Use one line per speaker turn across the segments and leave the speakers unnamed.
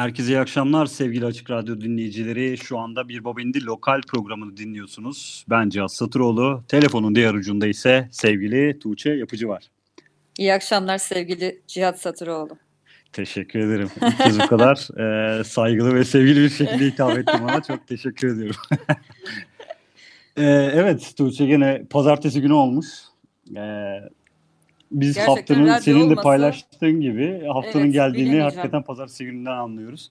Herkese iyi akşamlar sevgili Açık Radyo dinleyicileri. Şu anda Bir Baba İndi lokal programını dinliyorsunuz. Ben Cihat Satıroğlu. Telefonun diğer ucunda ise sevgili Tuğçe Yapıcı var.
İyi akşamlar sevgili Cihat Satıroğlu.
Teşekkür ederim. İlk kez bu kadar e, saygılı ve sevgili bir şekilde hitap ettim bana. Çok teşekkür ediyorum. e, evet Tuğçe gene pazartesi günü olmuş. E, biz Gerçekten haftanın senin olmasa, de paylaştığın gibi haftanın evet, geldiğini hakikaten pazartesi gününden anlıyoruz.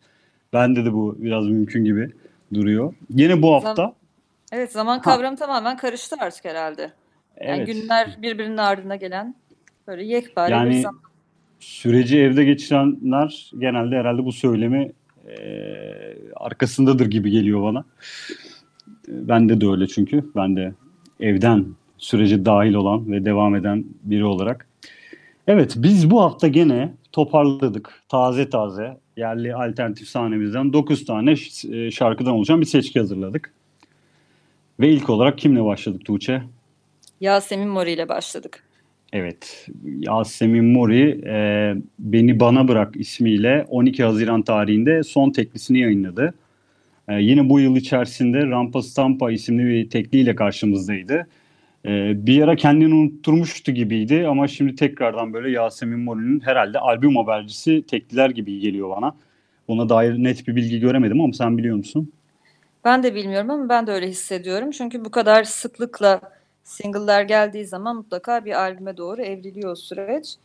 Bende de bu biraz mümkün gibi duruyor. Yine bu hafta. Zam
evet zaman kavramı ha. tamamen karıştı artık herhalde. Yani evet. günler birbirinin ardına gelen böyle yekpare yani, bir zaman.
Süreci evde geçirenler genelde herhalde bu söylemi e, arkasındadır gibi geliyor bana. Bende de öyle çünkü. Ben de evden süreci dahil olan ve devam eden biri olarak Evet biz bu hafta gene toparladık taze taze yerli alternatif sahnemizden 9 tane e, şarkıdan oluşan bir seçki hazırladık. Ve ilk olarak kimle başladık Tuğçe?
Yasemin Mori ile başladık.
Evet Yasemin Mori e, Beni Bana Bırak ismiyle 12 Haziran tarihinde son teklisini yayınladı. E, yine bu yıl içerisinde Rampa Stampa isimli bir tekliyle karşımızdaydı. E, bir ara kendini unutturmuştu gibiydi ama şimdi tekrardan böyle Yasemin Mori'nin herhalde albüm habercisi tekliler gibi geliyor bana. Ona dair net bir bilgi göremedim ama sen biliyor musun?
Ben de bilmiyorum ama ben de öyle hissediyorum. Çünkü bu kadar sıklıkla single'lar geldiği zaman mutlaka bir albüme doğru evriliyor süreç.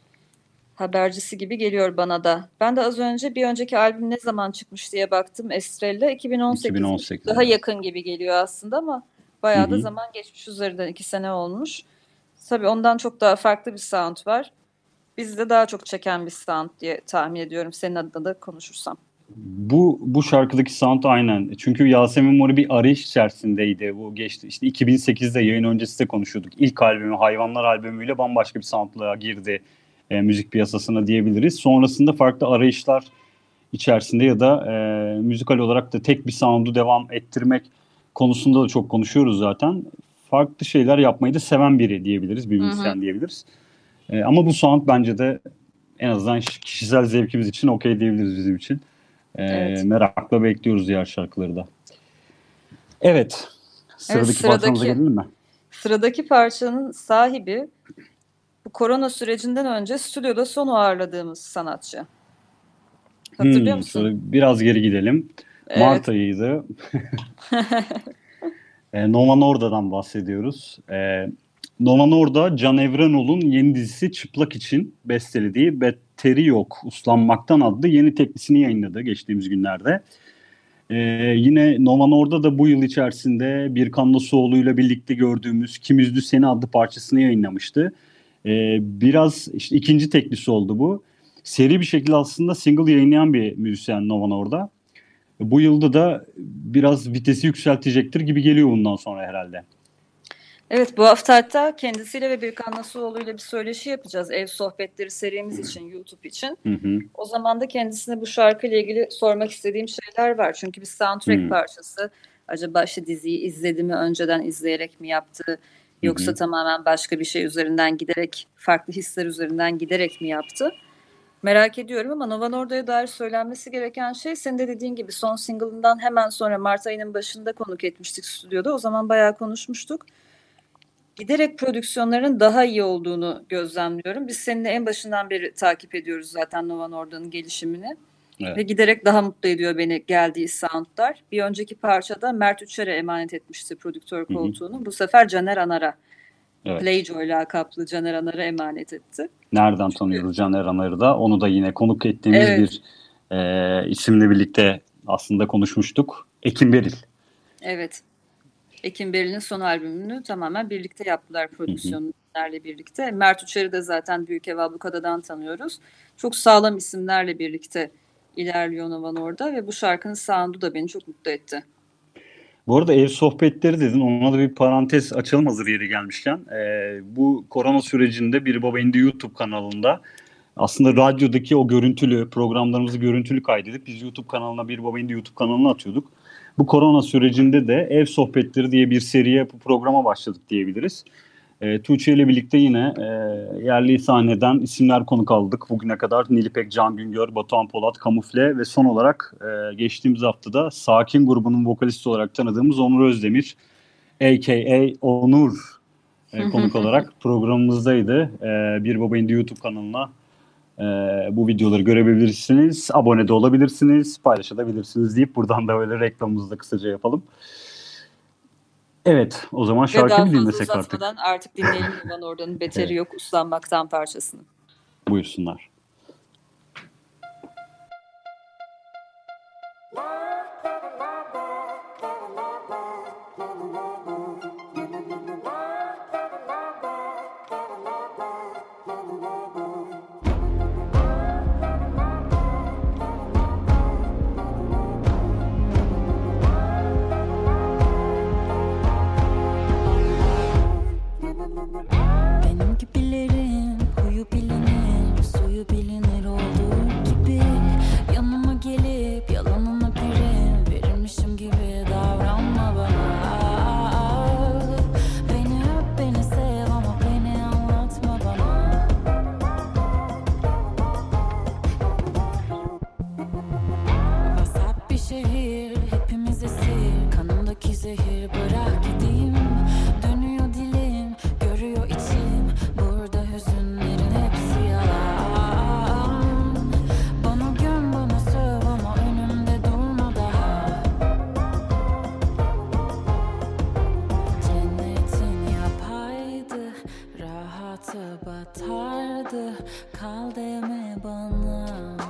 Habercisi gibi geliyor bana da. Ben de az önce bir önceki albüm ne zaman çıkmış diye baktım. Estrella 2018. 2018 daha yakın gibi geliyor aslında ama bayağı da zaman geçmiş üzerinden iki sene olmuş. Tabii ondan çok daha farklı bir sound var. Bizi de daha çok çeken bir sound diye tahmin ediyorum senin adına da konuşursam.
Bu bu şarkıdaki sound aynen. Çünkü Yasemin Mori bir arayış içerisindeydi. Bu geçti işte 2008'de yayın öncesi de konuşuyorduk. İlk albümü Hayvanlar albümüyle bambaşka bir soundla girdi e, müzik piyasasına diyebiliriz. Sonrasında farklı arayışlar içerisinde ya da e, müzikal olarak da tek bir sound'u devam ettirmek konusunda da çok konuşuyoruz zaten. Farklı şeyler yapmayı da seven biri diyebiliriz, bir müzisyen diyebiliriz. E, ama bu sound bence de en azından kişisel zevkimiz için okey diyebiliriz bizim için. E, evet. Merakla bekliyoruz diğer şarkıları da. Evet. Sıradaki, evet, sıradaki parçamıza gelelim mi?
Sıradaki parçanın sahibi bu korona sürecinden önce stüdyoda son ağırladığımız sanatçı. Hatırlıyor hmm, musun?
Biraz geri gidelim. Mart ayıydı. e, Nova Norda'dan bahsediyoruz. E, Nova Norda, Can Evrenol'un yeni dizisi Çıplak için bestelediği Betteri Yok Uslanmaktan adlı yeni teklisini yayınladı geçtiğimiz günlerde. Ee, yine Nova Norda da bu yıl içerisinde bir Birkan ile birlikte gördüğümüz Kim Üzdü Seni adlı parçasını yayınlamıştı. Ee, biraz işte ikinci teklisi oldu bu. Seri bir şekilde aslında single yayınlayan bir müzisyen Novan orada. Bu yılda da biraz vitesi yükseltecektir gibi geliyor bundan sonra herhalde.
Evet bu hafta hatta kendisiyle ve Birkan Nasuoğlu ile bir söyleşi yapacağız ev sohbetleri serimiz için YouTube için. Hı hı. O zaman da kendisine bu şarkıyla ilgili sormak istediğim şeyler var. Çünkü bir soundtrack hı. parçası. Acaba işte diziyi izledi mi önceden izleyerek mi yaptı? Yoksa Hı-hı. tamamen başka bir şey üzerinden giderek, farklı hisler üzerinden giderek mi yaptı? Merak ediyorum ama Nova Norda'ya dair söylenmesi gereken şey senin de dediğin gibi son single'ından hemen sonra Mart ayının başında konuk etmiştik stüdyoda. O zaman bayağı konuşmuştuk. Giderek prodüksiyonların daha iyi olduğunu gözlemliyorum. Biz seninle en başından beri takip ediyoruz zaten Nova Norda'nın gelişimini. Evet. Ve giderek daha mutlu ediyor beni geldiği soundlar. Bir önceki parçada Mert Üçer'e emanet etmişti prodüktör koltuğunu. Hı hı. Bu sefer Caner Anar'a, evet. Playjoy lakaplı Caner Anar'a emanet etti.
Nereden Çünkü... tanıyoruz Caner Anar'ı da? Onu da yine konuk ettiğimiz evet. bir e, isimle birlikte aslında konuşmuştuk. Ekim Beril.
Evet. Ekim Beril'in son albümünü tamamen birlikte yaptılar prodüksiyonlarla birlikte. Mert Üçer'i de zaten Büyük Ev Ablukada'dan tanıyoruz. Çok sağlam isimlerle birlikte ilerliyor Novan orada ve bu şarkının sound'u da beni çok mutlu etti.
Bu arada ev sohbetleri dedin. Ona da bir parantez açalım hazır yeri gelmişken. Ee, bu korona sürecinde Bir Baba İndi YouTube kanalında aslında radyodaki o görüntülü programlarımızı görüntülü kaydedip biz YouTube kanalına Bir Baba İndi YouTube kanalına atıyorduk. Bu korona sürecinde de ev sohbetleri diye bir seriye bu programa başladık diyebiliriz. E, Tuğçe ile birlikte yine e, yerli sahneden isimler konuk aldık. Bugüne kadar Nilipek Can Güngör, Batuhan Polat, Kamufle ve son olarak e, geçtiğimiz haftada Sakin grubunun vokalisti olarak tanıdığımız Onur Özdemir, a.k.a. Onur e, konuk olarak programımızdaydı. E, Bir Baba İndi YouTube kanalına e, bu videoları görebilirsiniz. Abone de olabilirsiniz, paylaşabilirsiniz deyip buradan da böyle reklamımızı da kısaca yapalım. Evet o zaman şarkı mı dinlesek artık?
artık dinleyelim Orda'nın Beteri evet. Yok Uslanmaktan parçasını.
Buyursunlar. kal deme bana?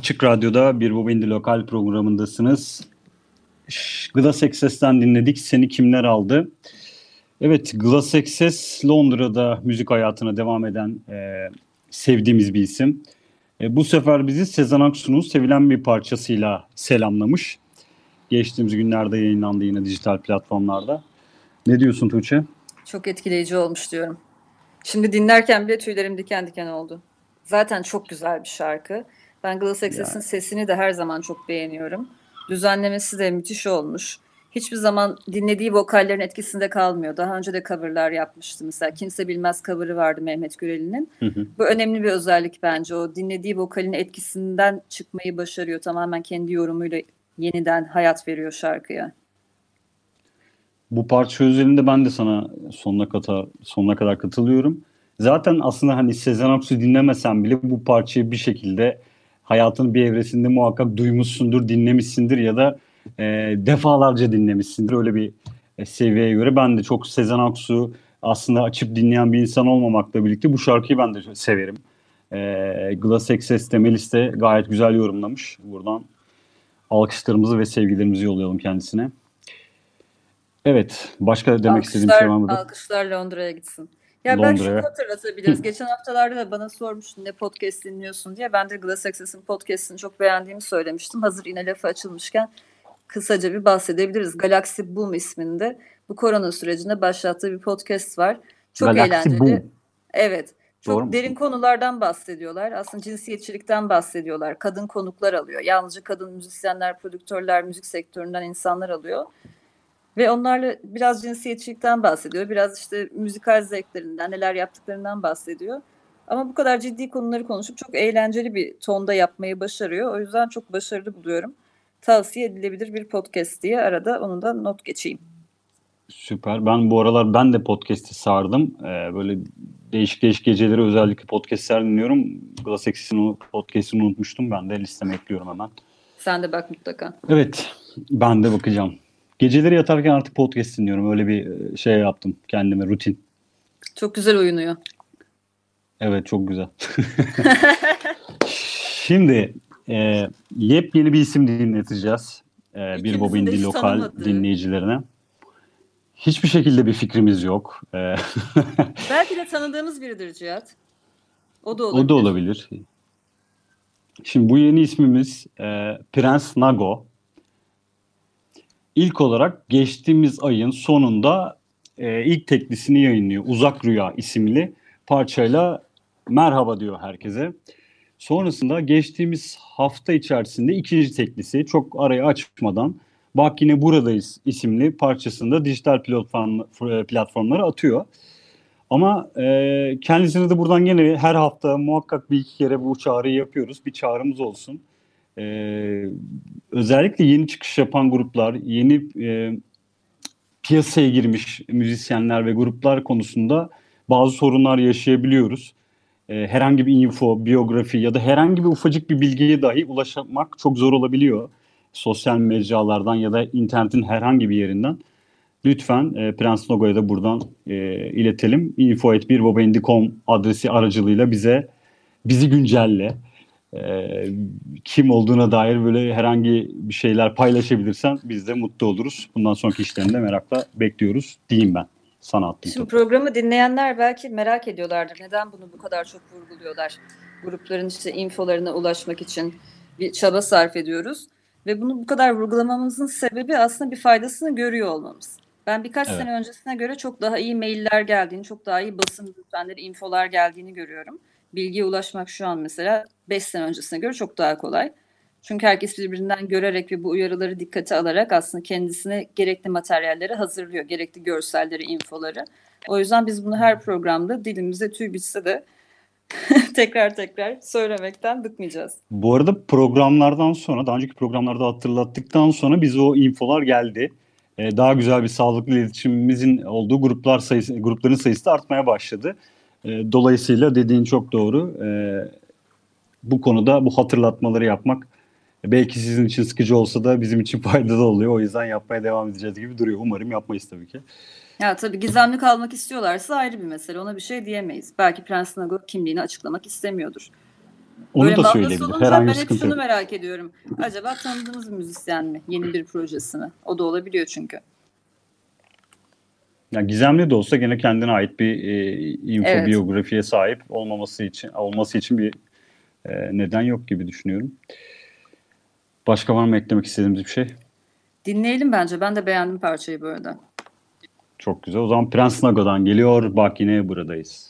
Açık Radyo'da bir Bobindi Lokal programındasınız. Glass Access'ten dinledik. Seni kimler aldı? Evet, Glass Access Londra'da müzik hayatına devam eden e, sevdiğimiz bir isim. E, bu sefer bizi Sezen Aksu'nun sevilen bir parçasıyla selamlamış. Geçtiğimiz günlerde yayınlandı yine dijital platformlarda. Ne diyorsun Tuğçe?
Çok etkileyici olmuş diyorum. Şimdi dinlerken bile tüylerim diken diken oldu. Zaten çok güzel bir şarkı. Ben Glass Access'in yani. sesini de her zaman çok beğeniyorum. Düzenlemesi de müthiş olmuş. Hiçbir zaman dinlediği vokallerin etkisinde kalmıyor. Daha önce de coverlar yapmıştı mesela. Kimse Bilmez cover'ı vardı Mehmet Gürel'in. Bu önemli bir özellik bence. O dinlediği vokalin etkisinden çıkmayı başarıyor. Tamamen kendi yorumuyla yeniden hayat veriyor şarkıya.
Bu parça özelinde ben de sana sonuna kata sonuna kadar katılıyorum. Zaten aslında hani Sezen Aksu dinlemesen bile bu parçayı bir şekilde hayatın bir evresinde muhakkak duymuşsundur, dinlemişsindir ya da e, defalarca dinlemişsindir. Öyle bir e, seviyeye göre ben de çok Sezen Aksu aslında açıp dinleyen bir insan olmamakla birlikte bu şarkıyı ben de severim. E, Glass Access de Melis de gayet güzel yorumlamış. Buradan alkışlarımızı ve sevgilerimizi yollayalım kendisine. Evet, başka demek alkışlar, istediğim şey var mıdır?
Alkışlar Londra'ya gitsin. Ya Londra'ya. ben şunu hatırlatabiliriz. Geçen haftalarda da bana sormuştun ne podcast dinliyorsun diye. Ben de Glass Access'in podcastini çok beğendiğimi söylemiştim. Hazır yine lafı açılmışken kısaca bir bahsedebiliriz. Galaxy Boom isminde bu korona sürecinde başlattığı bir podcast var. Çok Galaxy eğlenceli. Boom. Evet. Çok Doğru derin mu? konulardan bahsediyorlar. Aslında cinsiyetçilikten bahsediyorlar. Kadın konuklar alıyor. Yalnızca kadın müzisyenler, prodüktörler, müzik sektöründen insanlar alıyor. Ve onlarla biraz cinsiyetçilikten bahsediyor. Biraz işte müzikal zevklerinden, neler yaptıklarından bahsediyor. Ama bu kadar ciddi konuları konuşup çok eğlenceli bir tonda yapmayı başarıyor. O yüzden çok başarılı buluyorum. Tavsiye edilebilir bir podcast diye arada onu da not geçeyim.
Süper. Ben bu aralar ben de podcast'i sardım. Ee, böyle değişik değişik geceleri özellikle podcast'ler dinliyorum. Glass Access'in podcast'ini unutmuştum. Ben de listeme ekliyorum hemen.
Sen de bak mutlaka.
Evet. Ben de bakacağım. Geceleri yatarken artık podcast dinliyorum. Öyle bir e, şey yaptım kendime rutin.
Çok güzel oynuyor.
Evet çok güzel. Şimdi e, yepyeni bir isim dinleteceğiz. E, bir Bobindi lokal tanımadığı. dinleyicilerine. Hiçbir şekilde bir fikrimiz yok. E,
Belki de tanıdığımız biridir Cihat. O da olabilir.
O da olabilir. Şimdi bu yeni ismimiz e, Prens Nago. İlk olarak geçtiğimiz ayın sonunda e, ilk teklisini yayınlıyor. Uzak Rüya isimli parçayla merhaba diyor herkese. Sonrasında geçtiğimiz hafta içerisinde ikinci teklisi çok arayı açmadan Bak yine buradayız isimli parçasında dijital platform, platformlara atıyor. Ama e, kendisine de buradan gene her hafta muhakkak bir iki kere bu çağrıyı yapıyoruz. Bir çağrımız olsun. E, özellikle yeni çıkış yapan gruplar, yeni e, piyasaya girmiş müzisyenler ve gruplar konusunda bazı sorunlar yaşayabiliyoruz. E, herhangi bir info, biyografi ya da herhangi bir ufacık bir bilgiye dahi ulaşmak çok zor olabiliyor. Sosyal mecralardan ya da internetin herhangi bir yerinden. Lütfen e, Prens Logo'ya da buradan e, iletelim. info.1bobendi.com adresi aracılığıyla bize bizi güncelle e, kim olduğuna dair böyle herhangi bir şeyler paylaşabilirsen biz de mutlu oluruz. Bundan sonraki işlerinde merakla bekliyoruz diyeyim ben. Sana attım.
Şimdi programı dinleyenler belki merak ediyorlardır. Neden bunu bu kadar çok vurguluyorlar? Grupların işte infolarına ulaşmak için bir çaba sarf ediyoruz. Ve bunu bu kadar vurgulamamızın sebebi aslında bir faydasını görüyor olmamız. Ben birkaç evet. sene öncesine göre çok daha iyi mailler geldiğini, çok daha iyi basın bültenleri, infolar geldiğini görüyorum bilgiye ulaşmak şu an mesela 5 sene öncesine göre çok daha kolay. Çünkü herkes birbirinden görerek ve bu uyarıları dikkate alarak aslında kendisine gerekli materyalleri hazırlıyor. Gerekli görselleri, infoları. O yüzden biz bunu her programda dilimize tüy bitse de tekrar tekrar söylemekten bıkmayacağız.
Bu arada programlardan sonra, daha önceki programlarda hatırlattıktan sonra bize o infolar geldi. Ee, daha güzel bir sağlıklı iletişimimizin olduğu gruplar sayısı, grupların sayısı da artmaya başladı. E, dolayısıyla dediğin çok doğru. E, bu konuda bu hatırlatmaları yapmak belki sizin için sıkıcı olsa da bizim için faydalı oluyor. O yüzden yapmaya devam edeceğiz gibi duruyor. Umarım yapmayız tabii ki.
Ya tabii gizemli kalmak istiyorlarsa ayrı bir mesele. Ona bir şey diyemeyiz. Belki Prens Nago kimliğini açıklamak istemiyordur.
Onu Böyle da söyleyebilir. Herhangi
ben hep şunu merak ediyorum. Acaba tanıdığınız bir müzisyen mi? Yeni bir projesi mi? O da olabiliyor çünkü.
Yani gizemli de olsa gene kendine ait bir e, infobiyografiye evet. sahip olmaması için olması için bir e, neden yok gibi düşünüyorum. Başka var mı eklemek istediğimiz bir şey?
Dinleyelim bence. Ben de beğendim parçayı bu arada.
Çok güzel. O zaman Prens Nago'dan geliyor. Bak yine buradayız.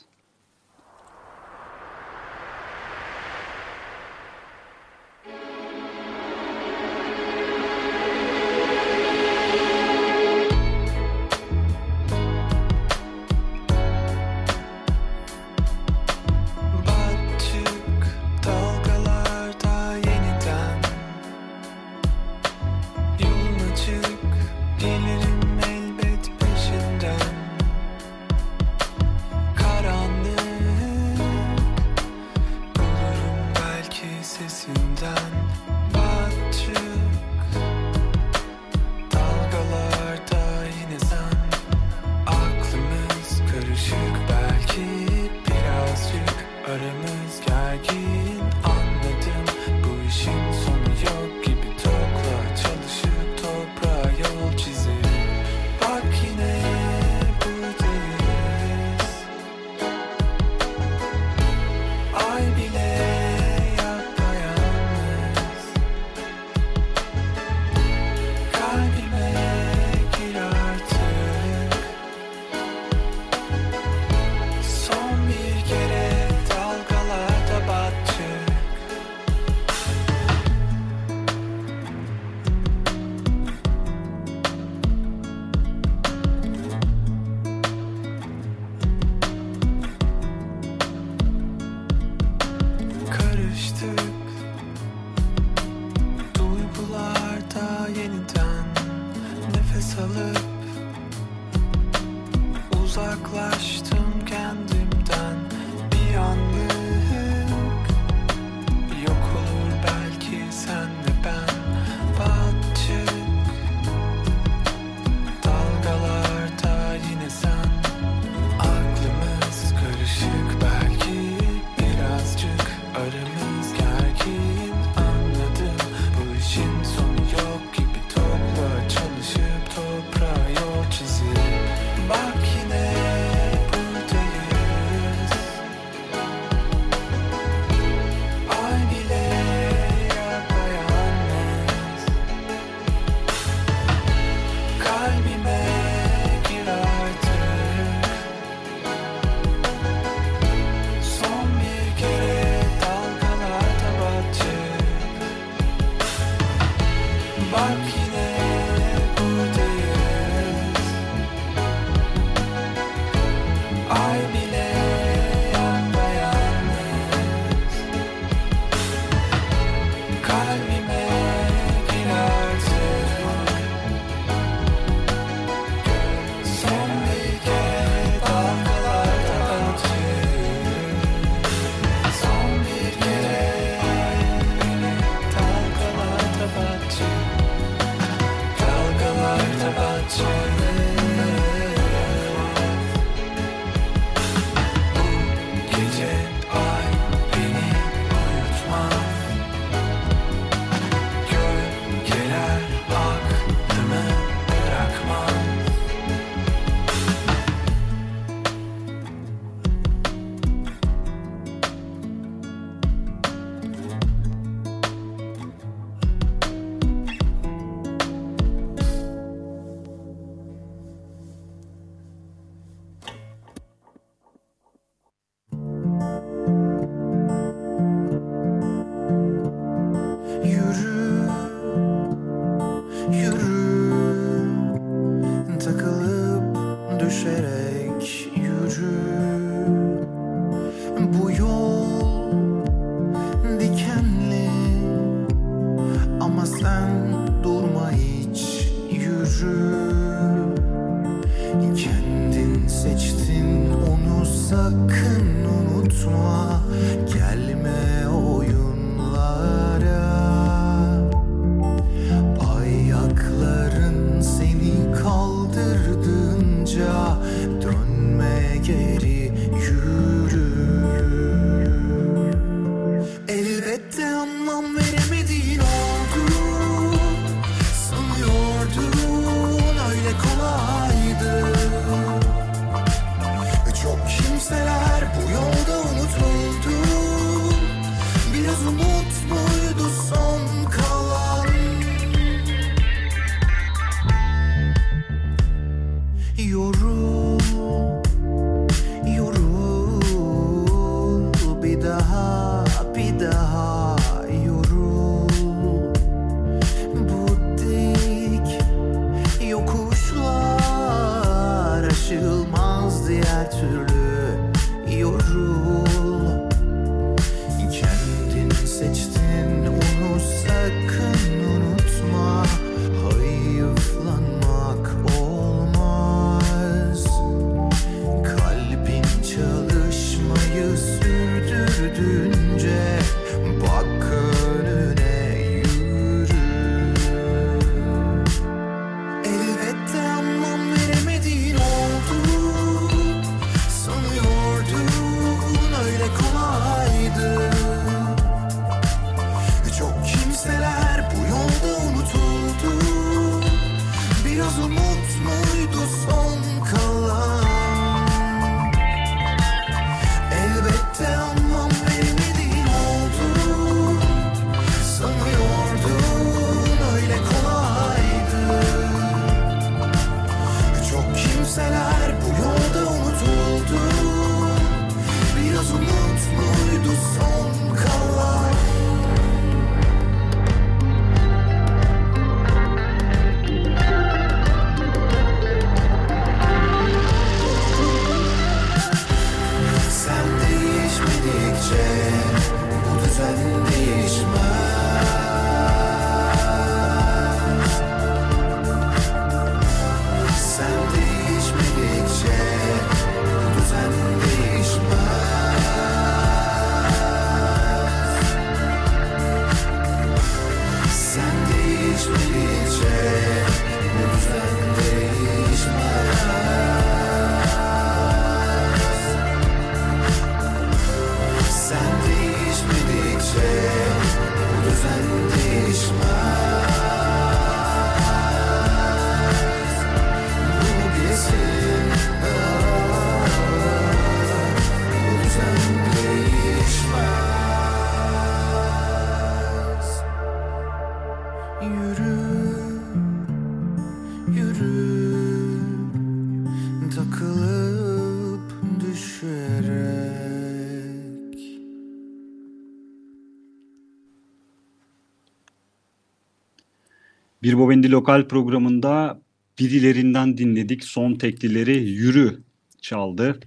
Bobendi Lokal programında birilerinden dinledik. Son teklileri Yürü çaldı.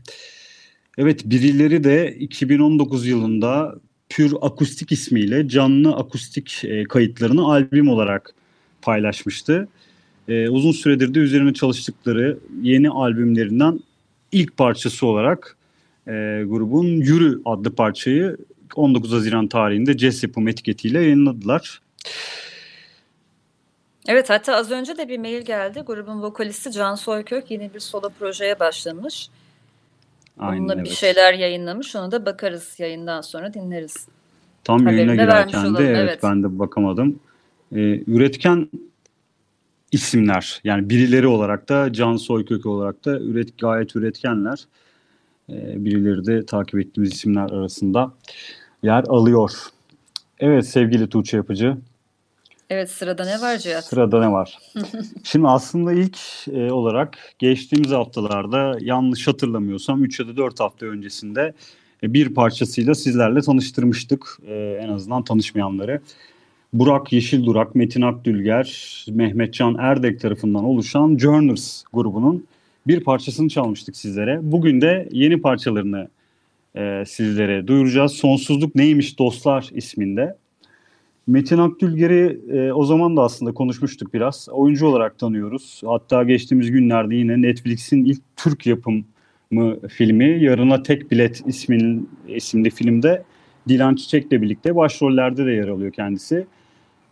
Evet birileri de 2019 yılında Pür Akustik ismiyle canlı akustik e, kayıtlarını albüm olarak paylaşmıştı. E, uzun süredir de üzerine çalıştıkları yeni albümlerinden ilk parçası olarak e, grubun Yürü adlı parçayı 19 Haziran tarihinde Jazz Yapım etiketiyle yayınladılar.
Evet hatta az önce de bir mail geldi. Grubun vokalisti Can Soykök yeni bir solo projeye başlamış. Onunla
Aynen,
bir
evet.
şeyler yayınlamış. Ona da bakarız yayından sonra dinleriz.
Tam
Haberini
yayına girerken de
olalım,
evet,
evet.
ben de bakamadım. Ee, üretken isimler yani birileri olarak da Can Soykök olarak da üret, gayet üretkenler. Ee, birileri de takip ettiğimiz isimler arasında yer alıyor. Evet sevgili Tuğçe Yapıcı
Evet sırada ne var Cihat?
Sırada ne var? Şimdi aslında ilk e, olarak geçtiğimiz haftalarda yanlış hatırlamıyorsam 3 ya da 4 hafta öncesinde e, bir parçasıyla sizlerle tanıştırmıştık. E, en azından tanışmayanları. Burak Yeşil Durak, Metin Akdülger, Mehmetcan Erdek tarafından oluşan Journers grubunun bir parçasını çalmıştık sizlere. Bugün de yeni parçalarını e, sizlere duyuracağız. Sonsuzluk Neymiş Dostlar isminde. Metin Akdülger'i e, o zaman da aslında konuşmuştuk biraz. Oyuncu olarak tanıyoruz. Hatta geçtiğimiz günlerde yine Netflix'in ilk Türk yapımı filmi Yarına Tek Bilet ismin, isimli filmde Dilan Çiçek'le birlikte başrollerde de yer alıyor kendisi.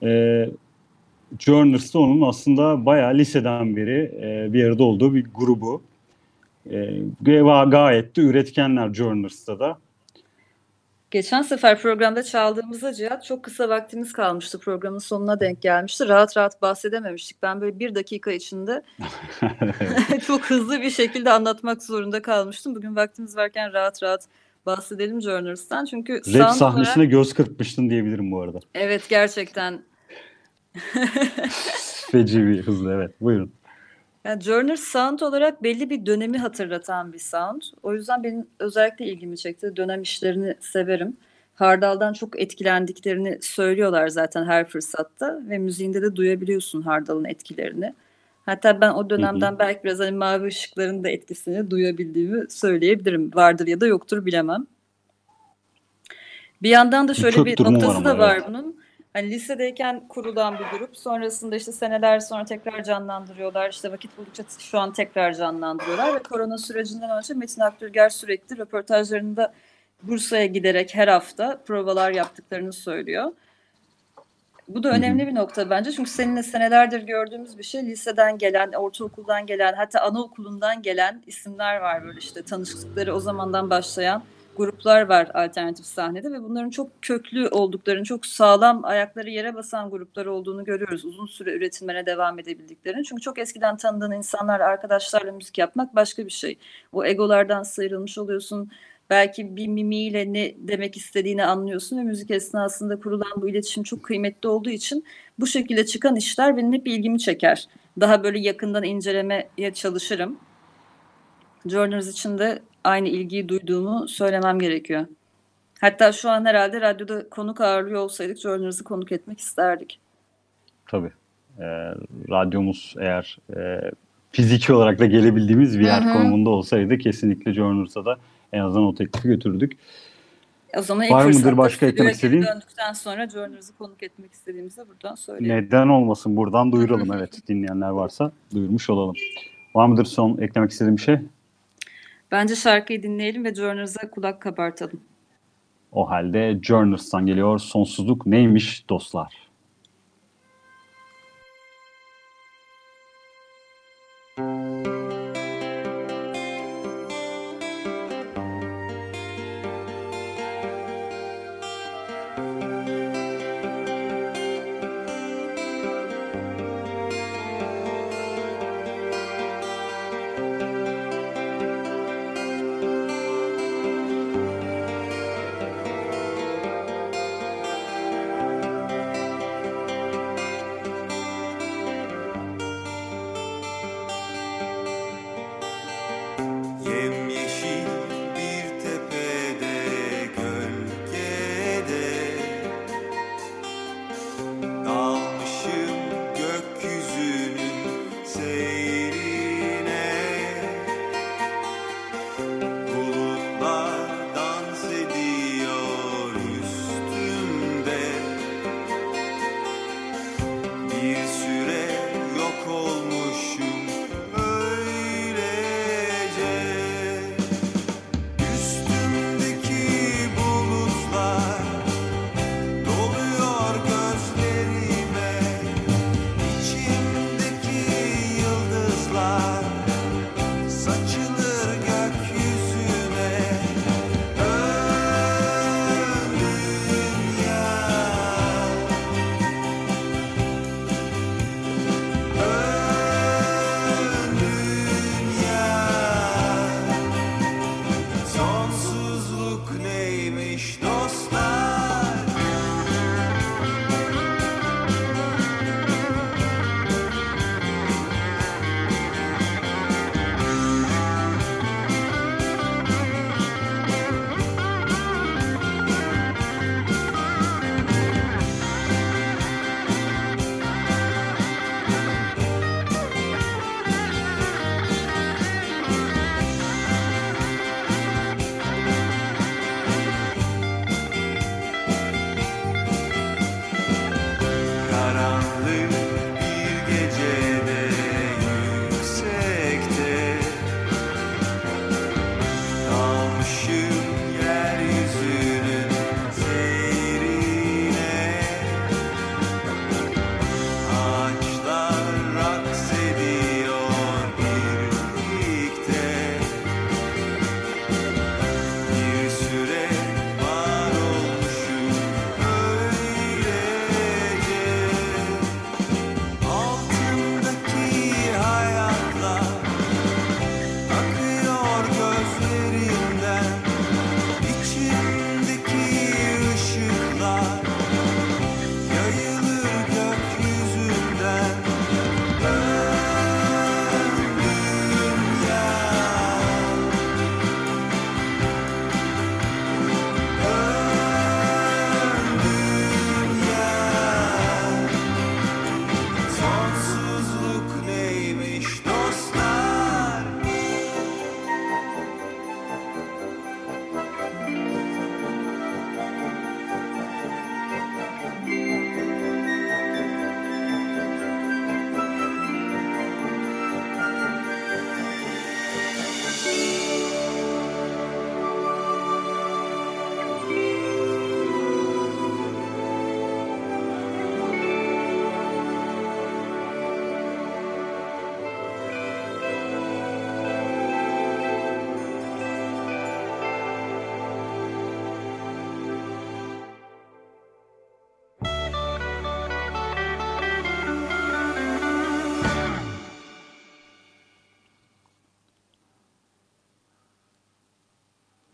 E, Journers da onun aslında bayağı liseden beri e, bir arada olduğu bir grubu. E, ga- gayet de üretkenler Journers'ta da.
Geçen sefer programda çaldığımızda Cihat çok kısa vaktimiz kalmıştı. Programın sonuna denk gelmişti. Rahat rahat bahsedememiştik. Ben böyle bir dakika içinde çok hızlı bir şekilde anlatmak zorunda kalmıştım. Bugün vaktimiz varken rahat rahat bahsedelim Journers'tan. Çünkü
Rap sahnesine
olarak
göz kırpmıştın diyebilirim bu arada.
evet gerçekten
Feci bir hızlı evet. Buyurun.
Yani Journers sound olarak belli bir dönemi hatırlatan bir sound. O yüzden benim özellikle ilgimi çekti. Dönem işlerini severim. Hardal'dan çok etkilendiklerini söylüyorlar zaten her fırsatta ve müziğinde de duyabiliyorsun Hardal'ın etkilerini. Hatta ben o dönemden belki biraz hani mavi ışıkların da etkisini duyabildiğimi söyleyebilirim. Vardır ya da yoktur bilemem. Bir yandan da şöyle
Kök
bir
var
noktası
ama,
da var
evet.
bunun. Hani lisedeyken kurulan bir grup sonrasında işte seneler sonra tekrar canlandırıyorlar. İşte vakit buldukça şu an tekrar canlandırıyorlar ve korona sürecinden önce Metin Akdülger sürekli röportajlarında Bursa'ya giderek her hafta provalar yaptıklarını söylüyor. Bu da önemli bir nokta bence çünkü seninle senelerdir gördüğümüz bir şey. Liseden gelen, ortaokuldan gelen, hatta anaokulundan gelen isimler var böyle işte tanıştıkları o zamandan başlayan gruplar var alternatif sahnede ve bunların çok köklü olduklarını, çok sağlam ayakları yere basan gruplar olduğunu görüyoruz. Uzun süre üretilmene devam edebildiklerini. Çünkü çok eskiden tanıdığın insanlarla, arkadaşlarla müzik yapmak başka bir şey. O egolardan sıyrılmış oluyorsun. Belki bir mimiyle ne demek istediğini anlıyorsun ve müzik esnasında kurulan bu iletişim çok kıymetli olduğu için bu şekilde çıkan işler benim hep ilgimi çeker. Daha böyle yakından incelemeye çalışırım. Journers için de aynı ilgiyi duyduğumu söylemem gerekiyor. Hatta şu an herhalde radyoda konuk ağırlıyor olsaydık Journers'ı konuk etmek isterdik.
Tabii. Ee, radyomuz eğer e, fiziki olarak da gelebildiğimiz bir yer
Hı hı.
konumunda olsaydı kesinlikle Journers'a da en azından o teklifi götürdük.
O zaman
Var mıdır başka eklemek istediğin?
döndükten sonra Journers'ı konuk etmek istediğimizi buradan söyleyelim.
Neden olmasın buradan duyuralım evet dinleyenler varsa duyurmuş olalım. Var mıdır son eklemek istediğim bir şey?
Bence şarkıyı dinleyelim ve Journers'a kulak kabartalım.
O halde Journers'tan geliyor sonsuzluk neymiş dostlar?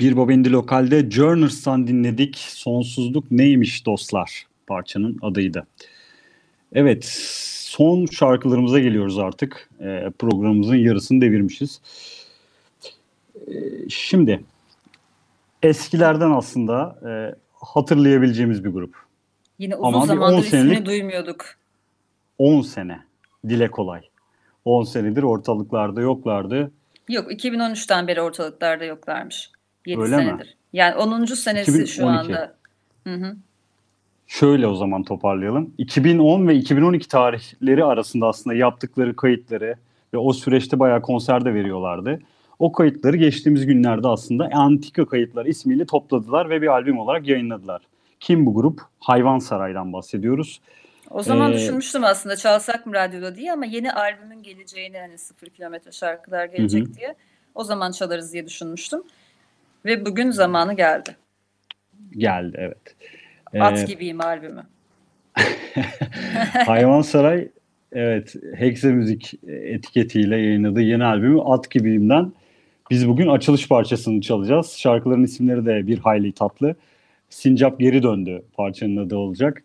Bir Baba Lokal'de Journers'tan dinledik. Sonsuzluk neymiş dostlar parçanın adıydı. Evet son şarkılarımıza geliyoruz artık. E, programımızın yarısını devirmişiz. E, şimdi eskilerden aslında e, hatırlayabileceğimiz bir grup.
Yine uzun Ama zamandır ismini senelik, duymuyorduk.
10 sene. Dile kolay. 10 senedir ortalıklarda yoklardı.
Yok 2013'ten beri ortalıklarda yoklarmış. 7 Öyle senedir. Mi? Yani 10. senesi 2012. şu anda. Hı hı.
Şöyle o zaman toparlayalım. 2010 ve 2012 tarihleri arasında aslında yaptıkları kayıtları ve o süreçte bayağı konserde veriyorlardı. O kayıtları geçtiğimiz günlerde aslında Antika Kayıtlar ismiyle topladılar ve bir albüm olarak yayınladılar. Kim bu grup? Hayvan Saray'dan bahsediyoruz.
O zaman ee, düşünmüştüm aslında çalsak mı radyoda diye ama yeni albümün geleceğini hani sıfır kilometre şarkılar gelecek hı. diye o zaman çalarız diye düşünmüştüm. Ve bugün zamanı geldi.
Geldi evet.
At ee, gibiyim albümü.
Hayvan Saray evet Hexe Müzik etiketiyle yayınladığı yeni albümü At Gibiyim'den biz bugün açılış parçasını çalacağız. Şarkıların isimleri de bir hayli tatlı. Sincap geri döndü parçanın adı olacak.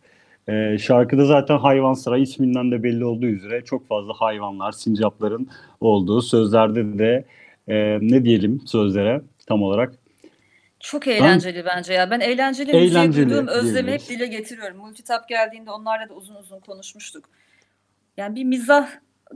Ee, şarkıda zaten hayvan saray isminden de belli olduğu üzere çok fazla hayvanlar, sincapların olduğu sözlerde de e, ne diyelim sözlere tam olarak
çok eğlenceli ben, bence ya. Ben eğlenceli, eğlenceli müziğe duyduğum özlemi hep dile getiriyorum. Multitap geldiğinde onlarla da uzun uzun konuşmuştuk. Yani bir mizah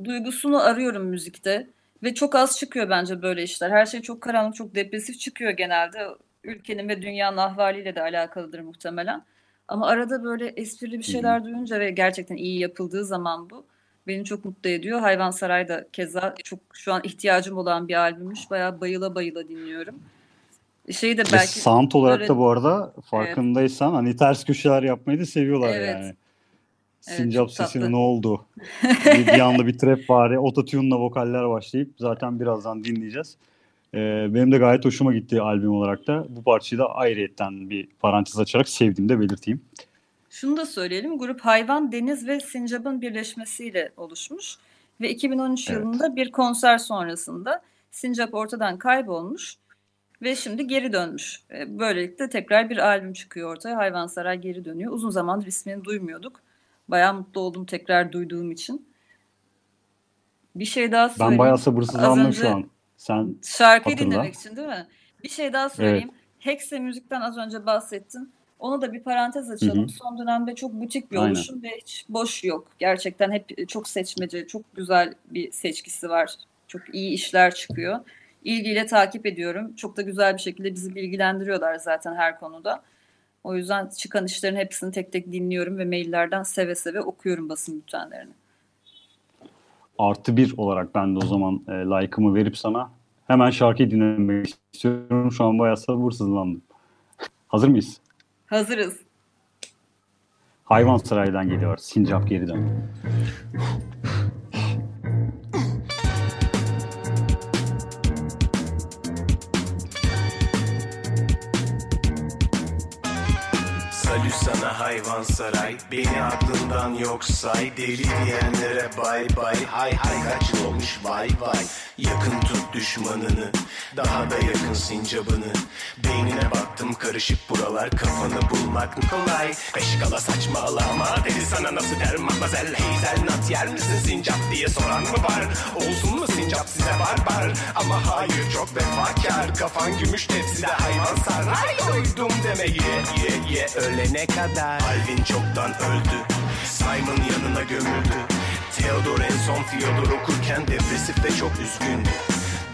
duygusunu arıyorum müzikte. Ve çok az çıkıyor bence böyle işler. Her şey çok karanlık, çok depresif çıkıyor genelde. Ülkenin ve dünyanın ahvaliyle de alakalıdır muhtemelen. Ama arada böyle esprili bir şeyler duyunca ve gerçekten iyi yapıldığı zaman bu beni çok mutlu ediyor. Hayvan Saray da keza çok şu an ihtiyacım olan bir albümmüş. Bayağı bayıla bayıla dinliyorum. Şey de belki
Ve sound olarak böyle, da bu arada farkındaysan evet. hani ters köşeler yapmayı da seviyorlar evet. yani. Sincap evet, sesine tatlı. ne oldu? bir, bir anda bir trap var. Ototune'la vokaller başlayıp zaten birazdan dinleyeceğiz. Ee, benim de gayet hoşuma gitti albüm olarak da. Bu parçayı da ayrıyetten bir parantez açarak sevdiğimi belirteyim.
Şunu da söyleyelim. Grup hayvan, deniz ve sincapın birleşmesiyle oluşmuş. Ve 2013 evet. yılında bir konser sonrasında sincap ortadan kaybolmuş ve şimdi geri dönmüş. Ee, böylelikle tekrar bir albüm çıkıyor ortaya. Hayvansaray geri dönüyor. Uzun zamandır ismini duymuyorduk. Bayağı mutlu oldum tekrar duyduğum için. Bir şey daha söyleyeyim.
Ben bayağı sabırsızlandım şu an. Sen
Şarkıyı hatırla. dinlemek için değil mi? Bir şey daha söyleyeyim. Evet. Hexe müzikten az önce bahsettin. Onu da bir parantez açalım. Hı hı. Son dönemde çok butik bir Aynen. oluşum ve hiç boş yok. Gerçekten hep çok seçmece, çok güzel bir seçkisi var. Çok iyi işler çıkıyor. İlgiyle takip ediyorum. Çok da güzel bir şekilde bizi bilgilendiriyorlar zaten her konuda. O yüzden çıkan işlerin hepsini tek tek dinliyorum ve maillerden seve seve okuyorum basın bültenlerini
artı bir olarak ben de o zaman e, like'ımı verip sana hemen şarkıyı dinlemek istiyorum. Şu an bayağı sabırsızlandım. Hazır mıyız?
Hazırız.
Hayvan Saray'dan geliyor. Sincap geriden.
sana hayvan saray Beni aklından yok say. Deli diyenlere bay bay. Hay hay kaç olmuş? Vay vay. Yakın tut düşmanını Daha da yakın sincabını. Beynine baktım karışık buralar Kafanı bulmak kolay. Beş kala saçmalama Dedi sana nasıl der matmazel Heyzel nat yer misin sincap diye soran mı var? Olsun mu sincap size barbar Ama hayır çok vefakar. Kafan gümüş tepside hayvan saray Doydum demeyi ye ye ölene kadar. Alvin çoktan öldü. Simon yanına gömüldü. Theodor en son Fyodor okurken depresif ve çok üzgündü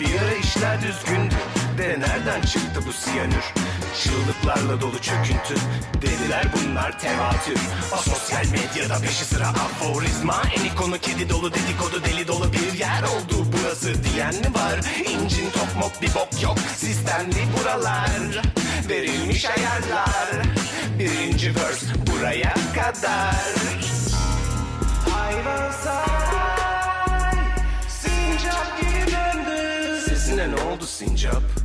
Bir ara işler düzgündü De nereden çıktı bu siyanür? Çığlıklarla dolu çöküntü. Dediler bunlar tevatür. Asosyal medyada peşi sıra aforizma. En ikonu kedi dolu dedikodu deli dolu bir yer oldu burası diyen mi var? İncin top mop bir bok yok. Sistemli buralar. Verilmiş ayarlar. Birinci verse buraya kadar. Hayvan saray Sincap geri döndü. Sesine ne oldu sincap?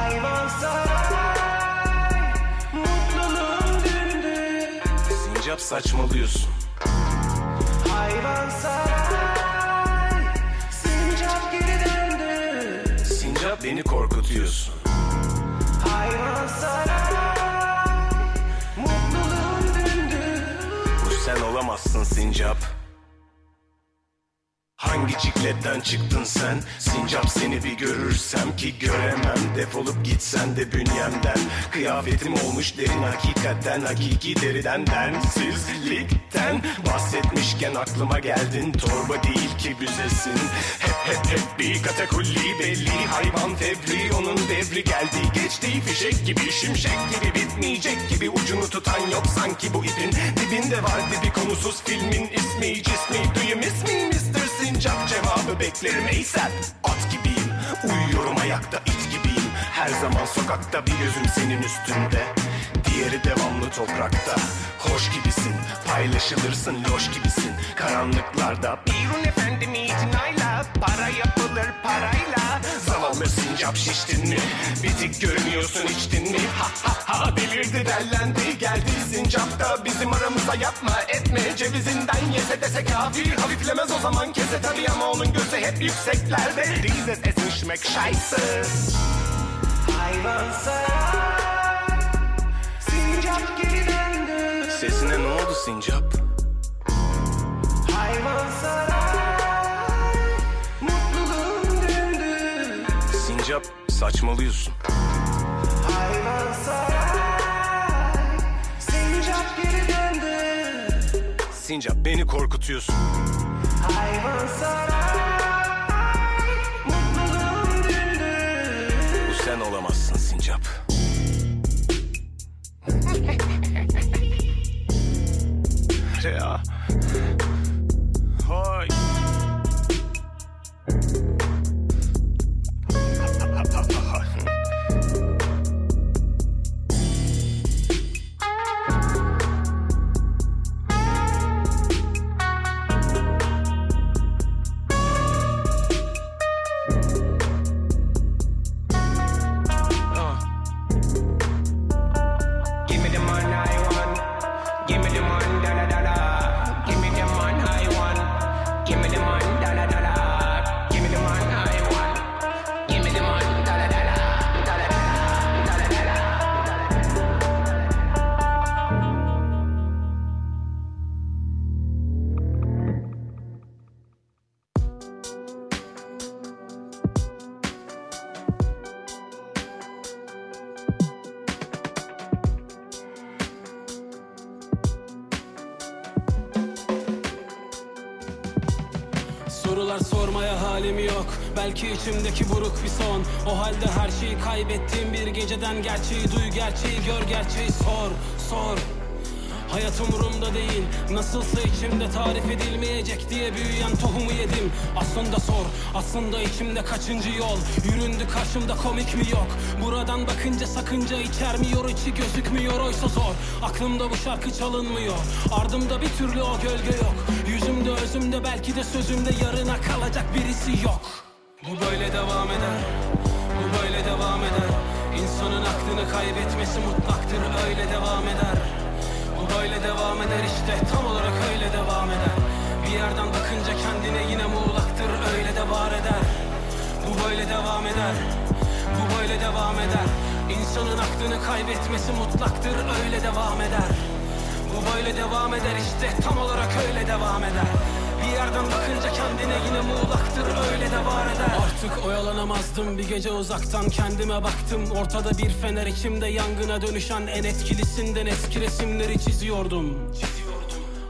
Hayvan saray Mutluluğun dündü Sincap saçmalıyorsun. Hayvan saray Sincap geri döndü Sincap beni korkutuyorsun. Hayvansaray Mutluluğun dündü Bu sen olamazsın sincap Hangi cikletten çıktın sen? Sincap seni bir görürsem ki göremem. Defolup gitsen de bünyemden. Kıyafetim olmuş derin hakikaten Hakiki deriden densizlikten. Bahsetmişken aklıma geldin Torba değil ki büzesin. Hep hep hep bir katakulli belli Hayvan fevri onun devri geldi. Geçti fişek gibi şimşek gibi Bitmeyecek gibi ucunu tutan yok Sanki bu ipin dibinde vardı bir konusuz filmin ismi cismi Do you miss Sincap cevabı beklerim ASAP At gibiyim uyuyorum ayakta it gibiyim. Her zaman sokakta bir gözüm senin üstünde Diğeri devamlı toprakta. Hoş gibisin paylaşılırsın loş gibisin. Karanlıklarda Birun efendim itinayla Para yapılır parayla. Zavallı sincap şiştin mi? Bitik görünüyorsun içtin mi? Ha ha ha delirdi dellendi Geldi. Sincap da bizim aramıza yapma etme. Cevizinden yese dese kafi Hafiflemez o zaman kese tabii ama onun gözü hep yükseklerde. Dieses Essen schmeckt scheiße Hayvan Sincap döndü Sesine ne oldu sincap? Hayvan Mutluluğun döndü Sincap saçmalıyorsun. Hayvan Sincap geri döndü. Sincap beni korkutuyorsun. Hayvan Mutluluğun döndü Bu sen olamazsın sincap ya. Hay.
Sorular sormaya halim yok. Belki içimdeki buruk bir son. O halde her şeyi kaybettiğim bir geceden Gerçeği duy gerçeği gör gerçeği sor Sor. Hayat umurumda değil. Nasılsa içimde tarif edilmeyecek diye büyüyen tohumu yedim. Aslında sor Aslında içimde kaçıncı yol? Yüründü karşımda komik mi yok? Buradan bakınca sakınca içermiyor içi gözükmüyor. Oysa zor Aklımda bu şarkı çalınmıyor. Ardımda bir türlü o gölge yok Yüzümde özümde belki de sözümde yarına kalacak birisi yok Bu böyle devam eder Bu böyle devam eder İnsanın aklını kaybetmesi mutlaktır öyle devam eder bu böyle devam eder işte tam olarak öyle devam eder Bir yerden bakınca kendine yine muğlaktır öyle de var eder Bu böyle devam eder Bu böyle devam eder İnsanın aklını kaybetmesi mutlaktır öyle devam eder Bu böyle devam eder işte tam olarak öyle devam eder yerden bakınca kendine yine muğlaktır öyle de var eder. Artık oyalanamazdım bir gece uzaktan kendime baktım. Ortada bir fener içimde yangına dönüşen en etkilisinden eski resimleri çiziyordum.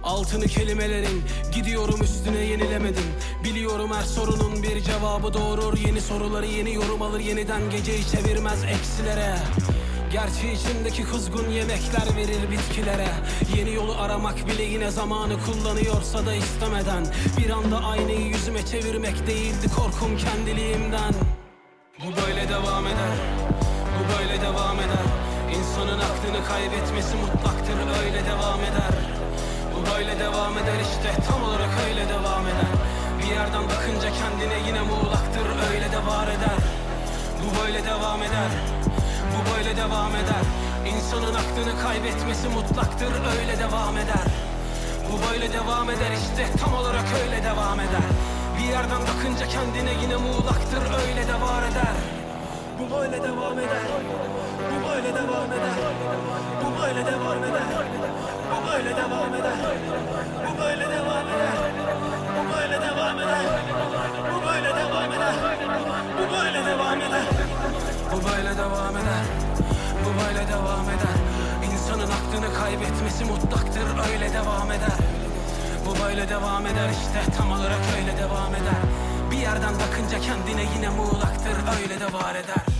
Altını kelimelerin Gidiyorum üstüne yenilemedim. Biliyorum her sorunun bir cevabı doğurur Yeni soruları yeni yorum alır Yeniden geceyi çevirmez eksilere Gerçi içimdeki kuzgun yemekler verir bitkilere. Yeni yolu aramak bile yine zamanı kullanıyorsa da istemeden. Bir anda aynayı yüzüme çevirmek değildi korkum kendiliğimden. Bu böyle devam eder Bu böyle devam eder. İnsanın aklını kaybetmesi mutlaktır öyle devam eder. Bu böyle devam eder işte tam olarak öyle devam eder. Bir yerden bakınca kendine yine muğlaktır öyle de var eder. Bu böyle devam eder Bu böyle devam eder. İnsanın aklını kaybetmesi mutlaktır öyle devam eder. Bu böyle devam eder işte tam olarak öyle devam eder. Bir yerden bakınca kendine yine muğlaktır öyle de var eder. Bu böyle devam eder. Bu böyle devam eder. Bu böyle devam eder. Bu böyle devam eder. Bu böyle devam eder kaybetmesi mutlaktır öyle devam eder. Bu böyle devam eder işte tam olarak öyle devam eder. Bir yerden bakınca kendine yine muğlaktır öyle de var eder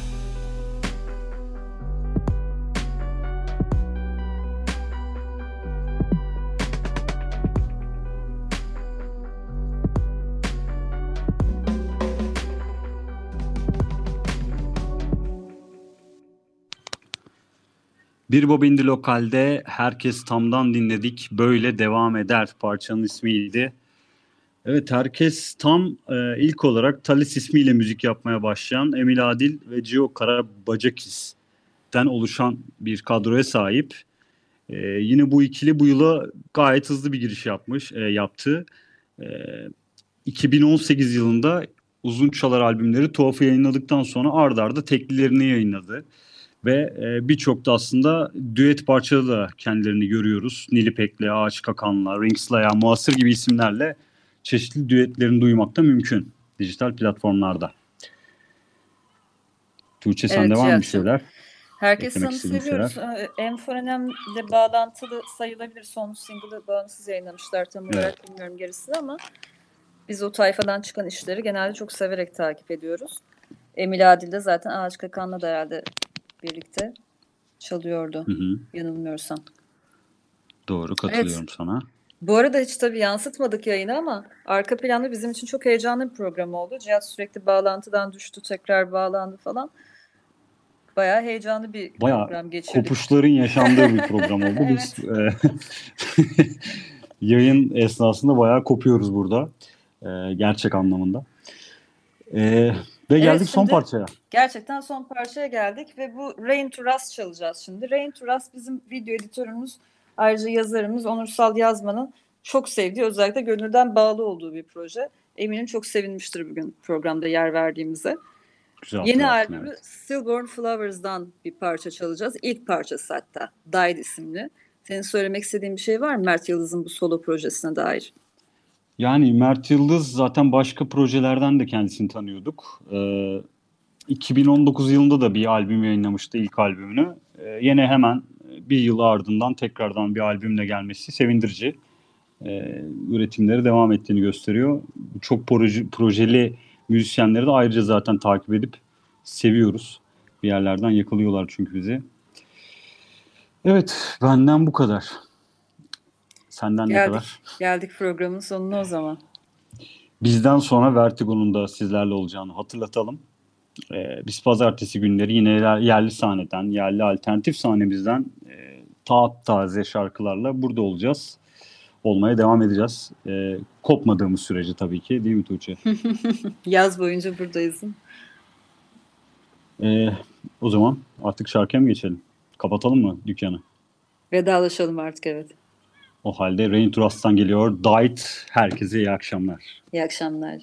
Bir Bobindi Lokal'de herkes tamdan dinledik. Böyle devam eder parçanın ismiydi. Evet herkes tam e, ilk olarak Talis ismiyle müzik yapmaya başlayan Emil Adil ve Gio Karabacakis'ten oluşan bir kadroya sahip. E, yine bu ikili bu yıla gayet hızlı bir giriş yapmış, e, yaptı. E, 2018 yılında Uzun Çalar albümleri Tuhaf'ı yayınladıktan sonra ardarda arda teklilerini yayınladı. Ve e, birçok da aslında düet parçada da kendilerini görüyoruz. Nilipek'le, Ağaç Kakan'la, Rings'la, Muasır gibi isimlerle çeşitli düetlerini duymak da mümkün dijital platformlarda. Tuğçe
Evet,
sende var mı şeyler?
Herkes sanı seviyoruz. Ee, Enforenem'le bağlantılı sayılabilir. Son single'ı bağımsız yayınlamışlar tam olarak bilmiyorum gerisini ama biz o tayfadan çıkan işleri genelde çok severek takip ediyoruz. Emil Adil de zaten Ağaç Kakan'la da herhalde birlikte çalıyordu
Hı hı,
yanılmıyorsam.
doğru katılıyorum sana.
Bu arada hiç tabii yansıtmadık yayını ama arka planda bizim için çok heyecanlı bir program oldu. Cihat sürekli bağlantıdan düştü, tekrar bağlandı falan. Bayağı heyecanlı bir
Bayağı
program geçirdik.
Kopuşların yaşandığı bir program oldu. Biz e, yayın esnasında bayağı kopuyoruz burada. E, gerçek anlamında. E, ve geldik son parçaya.
Gerçekten son parçaya geldik ve bu Rain to Rust çalacağız şimdi. Rain to Rust bizim video editörümüz, ayrıca yazarımız Onursal Yazman'ın çok sevdiği, özellikle gönülden bağlı olduğu bir proje. Eminim çok sevinmiştir bugün programda yer verdiğimize.
Güzel
Yeni albümü
evet.
Stillborn Flowers'dan bir parça çalacağız. İlk parçası hatta. Died isimli. Senin söylemek istediğin bir şey var mı Mert Yıldız'ın bu solo projesine dair?
Yani Mert Yıldız zaten başka projelerden de kendisini tanıyorduk. Ee, 2019 yılında da bir albüm yayınlamıştı ilk albümünü. Ee, yine hemen bir yıl ardından tekrardan bir albümle gelmesi sevindirici. Ee, üretimleri devam ettiğini gösteriyor. Çok proje, projeli müzisyenleri de ayrıca zaten takip edip seviyoruz. Bir yerlerden yakalıyorlar çünkü bizi. Evet, benden bu kadar. Senden ne
Geldik.
kadar?
Geldik programın sonuna o zaman.
Bizden sonra Vertigo'nun da sizlerle olacağını hatırlatalım. Ee, biz pazartesi günleri yine yer- yerli sahneden, yerli alternatif sahnemizden e, taat taze şarkılarla burada olacağız. Olmaya devam edeceğiz. Ee, kopmadığımız sürece tabii ki değil mi Tuğçe?
Yaz boyunca buradayız.
Ee, o zaman artık şarkıya mı geçelim? Kapatalım mı dükkanı?
Vedalaşalım artık evet.
O halde Rain Trust'tan geliyor. Diet. Herkese iyi akşamlar.
İyi akşamlar.